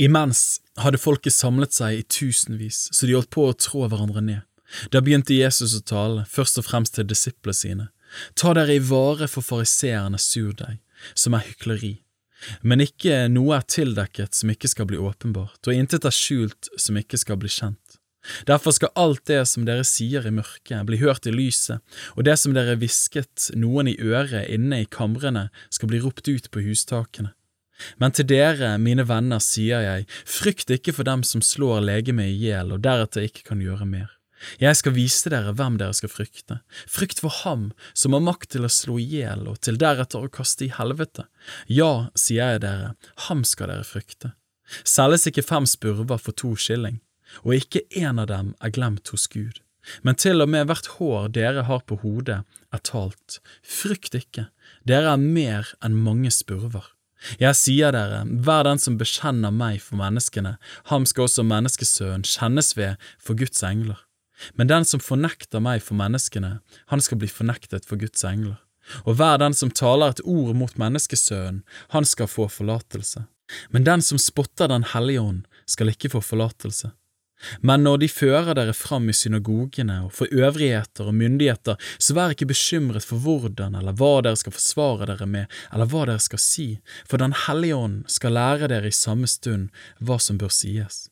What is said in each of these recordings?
Imens hadde folket samlet seg i tusenvis, så de holdt på å trå hverandre ned. Da begynte Jesus å tale, først og fremst til disiplene sine. Ta dere i vare for fariseernes surdeig, som er hykleri. Men ikke noe er tildekket som ikke skal bli åpenbart, og intet er skjult som ikke skal bli kjent. Derfor skal alt det som dere sier i mørket, bli hørt i lyset, og det som dere hvisket noen i øret inne i kamrene, skal bli ropt ut på hustakene. Men til dere, mine venner, sier jeg, frykt ikke for dem som slår legemet i hjel og deretter ikke kan gjøre mer. Jeg skal vise dere hvem dere skal frykte. Frykt for ham som har makt til å slå i hjel og til deretter å kaste i helvete. Ja, sier jeg dere, ham skal dere frykte. Selges ikke fem spurver for to skilling, og ikke én av dem er glemt hos Gud. Men til og med hvert hår dere har på hodet, er talt. Frykt ikke, dere er mer enn mange spurver. Jeg sier dere, hver den som bekjenner meg for menneskene, ham skal også menneskesønnen kjennes ved for Guds engler. Men den som fornekter meg for menneskene, han skal bli fornektet for Guds engler. Og hver den som taler et ord mot menneskesønnen, han skal få forlatelse. Men den som spotter Den hellige ånd, skal ikke få forlatelse. Men når de fører dere fram i synagogene og for øvrigheter og myndigheter, så vær ikke bekymret for hvordan eller hva dere skal forsvare dere med, eller hva dere skal si, for Den hellige ånd skal lære dere i samme stund hva som bør sies.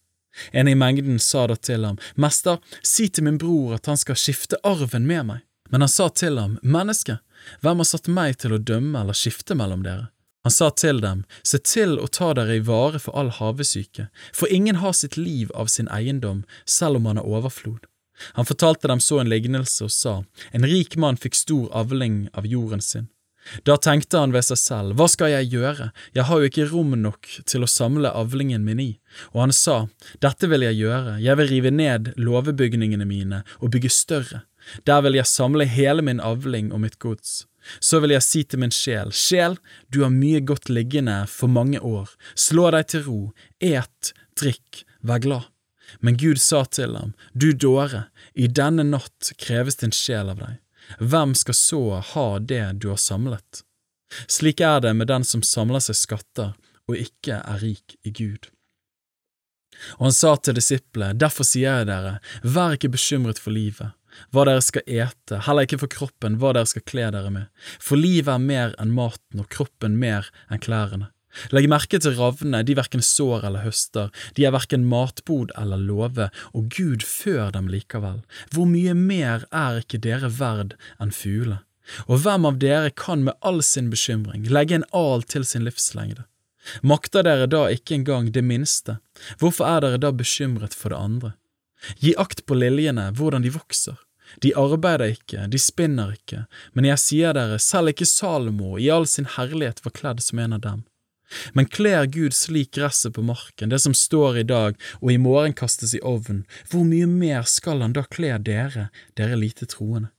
En i mengden sa da til ham, Mester, si til min bror at han skal skifte arven med meg. Men han sa til ham, Menneske, hvem har satt meg til å dømme eller skifte mellom dere? Han sa til dem, Se til å ta dere i vare for all havesyke, for ingen har sitt liv av sin eiendom, selv om han har overflod. Han fortalte dem så en lignelse og sa, En rik mann fikk stor avling av jorden sin. Da tenkte han ved seg selv, hva skal jeg gjøre, jeg har jo ikke rom nok til å samle avlingen min i, og han sa, dette vil jeg gjøre, jeg vil rive ned låvebygningene mine og bygge større, der vil jeg samle hele min avling og mitt gods. Så vil jeg si til min sjel, sjel, du har mye godt liggende for mange år, slå deg til ro, et, drikk, vær glad. Men Gud sa til ham, du dåre, i denne natt kreves din sjel av deg. Hvem skal så ha det du har samlet? Slik er det med den som samler seg skatter og ikke er rik i Gud. Og han sa til disiplene, derfor sier jeg dere, vær ikke bekymret for livet hva dere skal ete, heller ikke for kroppen hva dere skal kle dere med, for livet er mer enn maten og kroppen mer enn klærne. Legg merke til ravnene, de verken sår eller høster, de er verken matbod eller låve, og Gud før dem likevel. Hvor mye mer er ikke dere verd enn fugler? Og hvem av dere kan med all sin bekymring legge en al til sin livslengde? Makter dere da ikke engang det minste, hvorfor er dere da bekymret for det andre? Gi akt på liljene, hvordan de vokser. De arbeider ikke, de spinner ikke, men jeg sier dere, selv ikke Salomo i all sin herlighet var kledd som en av dem. Men kler Gud slik gresset på marken, det som står i dag og i morgen kastes i ovnen, hvor mye mer skal han da kle dere, dere lite troende?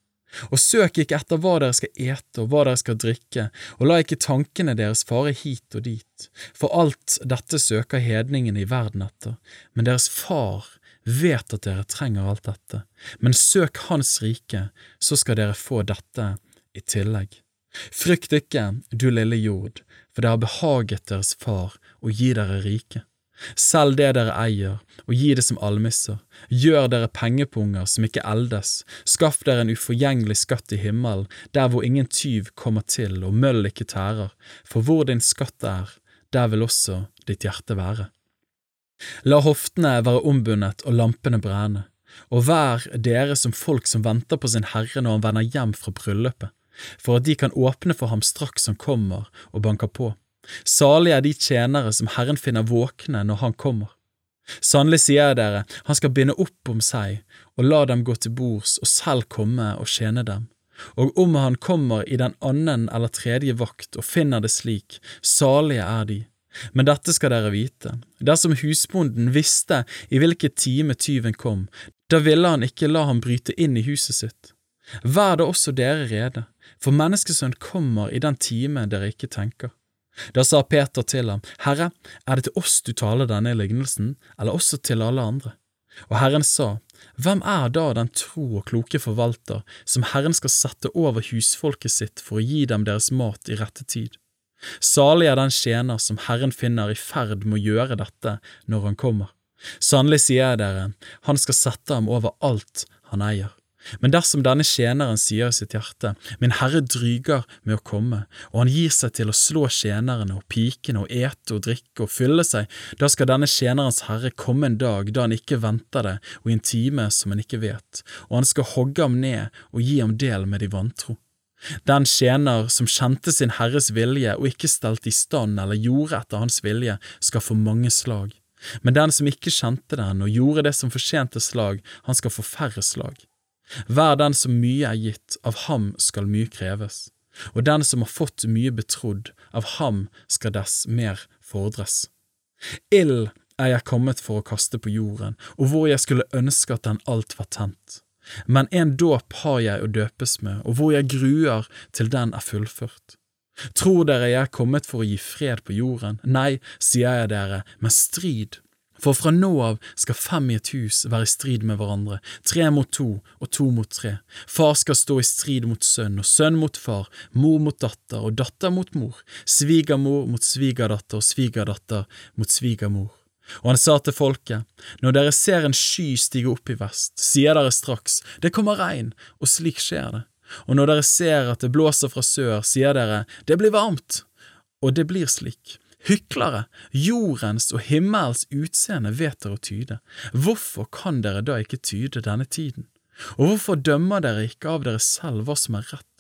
Og søk ikke etter hva dere skal ete og hva dere skal drikke, og la ikke tankene deres fare hit og dit, for alt dette søker hedningene i verden etter, men deres far vet at dere trenger alt dette, men søk Hans rike, så skal dere få dette i tillegg. Frykt ikke, du lille jord, for det har behaget deres far å gi dere rike. Selg det dere eier, og gi det som almisser. Gjør dere pengepunger som ikke eldes. Skaff dere en uforgjengelig skatt i himmelen, der hvor ingen tyv kommer til og møll ikke tærer, for hvor din skatt er, der vil også ditt hjerte være. La hoftene være ombundet og lampene brenne, og vær dere som folk som venter på sin Herre når han vender hjem fra bryllupet, for at de kan åpne for ham straks han kommer og banker på. Salige er de tjenere som Herren finner våkne når han kommer. Sannelig sier jeg dere, han skal binde opp om seg og la dem gå til bords og selv komme og tjene dem. Og om han kommer i den annen eller tredje vakt og finner det slik, salige er de. Men dette skal dere vite, dersom husbonden visste i hvilken time tyven kom, da ville han ikke la ham bryte inn i huset sitt. Vær da også dere rede, for menneskesønn kommer i den time dere ikke tenker. Da sa Peter til ham, Herre, er det til oss du taler denne lignelsen, eller også til alle andre? Og Herren sa, Hvem er da den tro og kloke forvalter som Herren skal sette over husfolket sitt for å gi dem deres mat i rette tid? Salig er den tjener som Herren finner i ferd med å gjøre dette når han kommer. Sannelig sier jeg dere, han skal sette ham over alt han eier. Men dersom denne tjeneren sier i sitt hjerte, Min Herre dryger med å komme, og han gir seg til å slå tjenerne og pikene og ete og drikke og fylle seg, da skal denne tjenerens herre komme en dag da han ikke venter det, og i en time som han ikke vet, og han skal hogge ham ned og gi ham del med de vantro. Den tjener som kjente sin herres vilje og ikke stelte i stand eller gjorde etter hans vilje, skal få mange slag. Men den som ikke kjente den og gjorde det som fortjente slag, han skal få færre slag. Hver den som mye er gitt, av ham skal mye kreves, og den som har fått mye betrodd, av ham skal dess mer fordres. Ild er jeg kommet for å kaste på jorden, og hvor jeg skulle ønske at den alt var tent. Men en dåp har jeg å døpes med, og hvor jeg gruer til den er fullført. Tror dere jeg er kommet for å gi fred på jorden? Nei, sier jeg dere, men strid. For fra nå av skal fem i et hus være i strid med hverandre, tre mot to og to mot tre. Far skal stå i strid mot sønn og sønn mot far, mor mot datter og datter mot mor, svigermor mot svigerdatter og svigerdatter mot svigermor. Og han sa til folket, Når dere ser en sky stige opp i vest, sier dere straks, Det kommer regn, og slik skjer det. Og når dere ser at det blåser fra sør, sier dere, Det blir varmt. Og det blir slik. Hyklere, jordens og himmels utseende vet dere å tyde, hvorfor kan dere da ikke tyde denne tiden? Og hvorfor dømmer dere ikke av dere selv hva som er rett?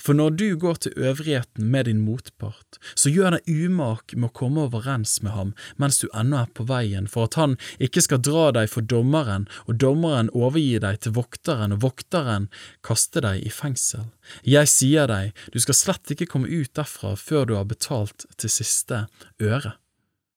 For når du går til øvrigheten med din motpart, så gjør deg umak med å komme overens med ham mens du ennå er på veien, for at han ikke skal dra deg for dommeren, og dommeren overgi deg til vokteren, og vokteren kaste deg i fengsel. Jeg sier deg, du skal slett ikke komme ut derfra før du har betalt til siste øre.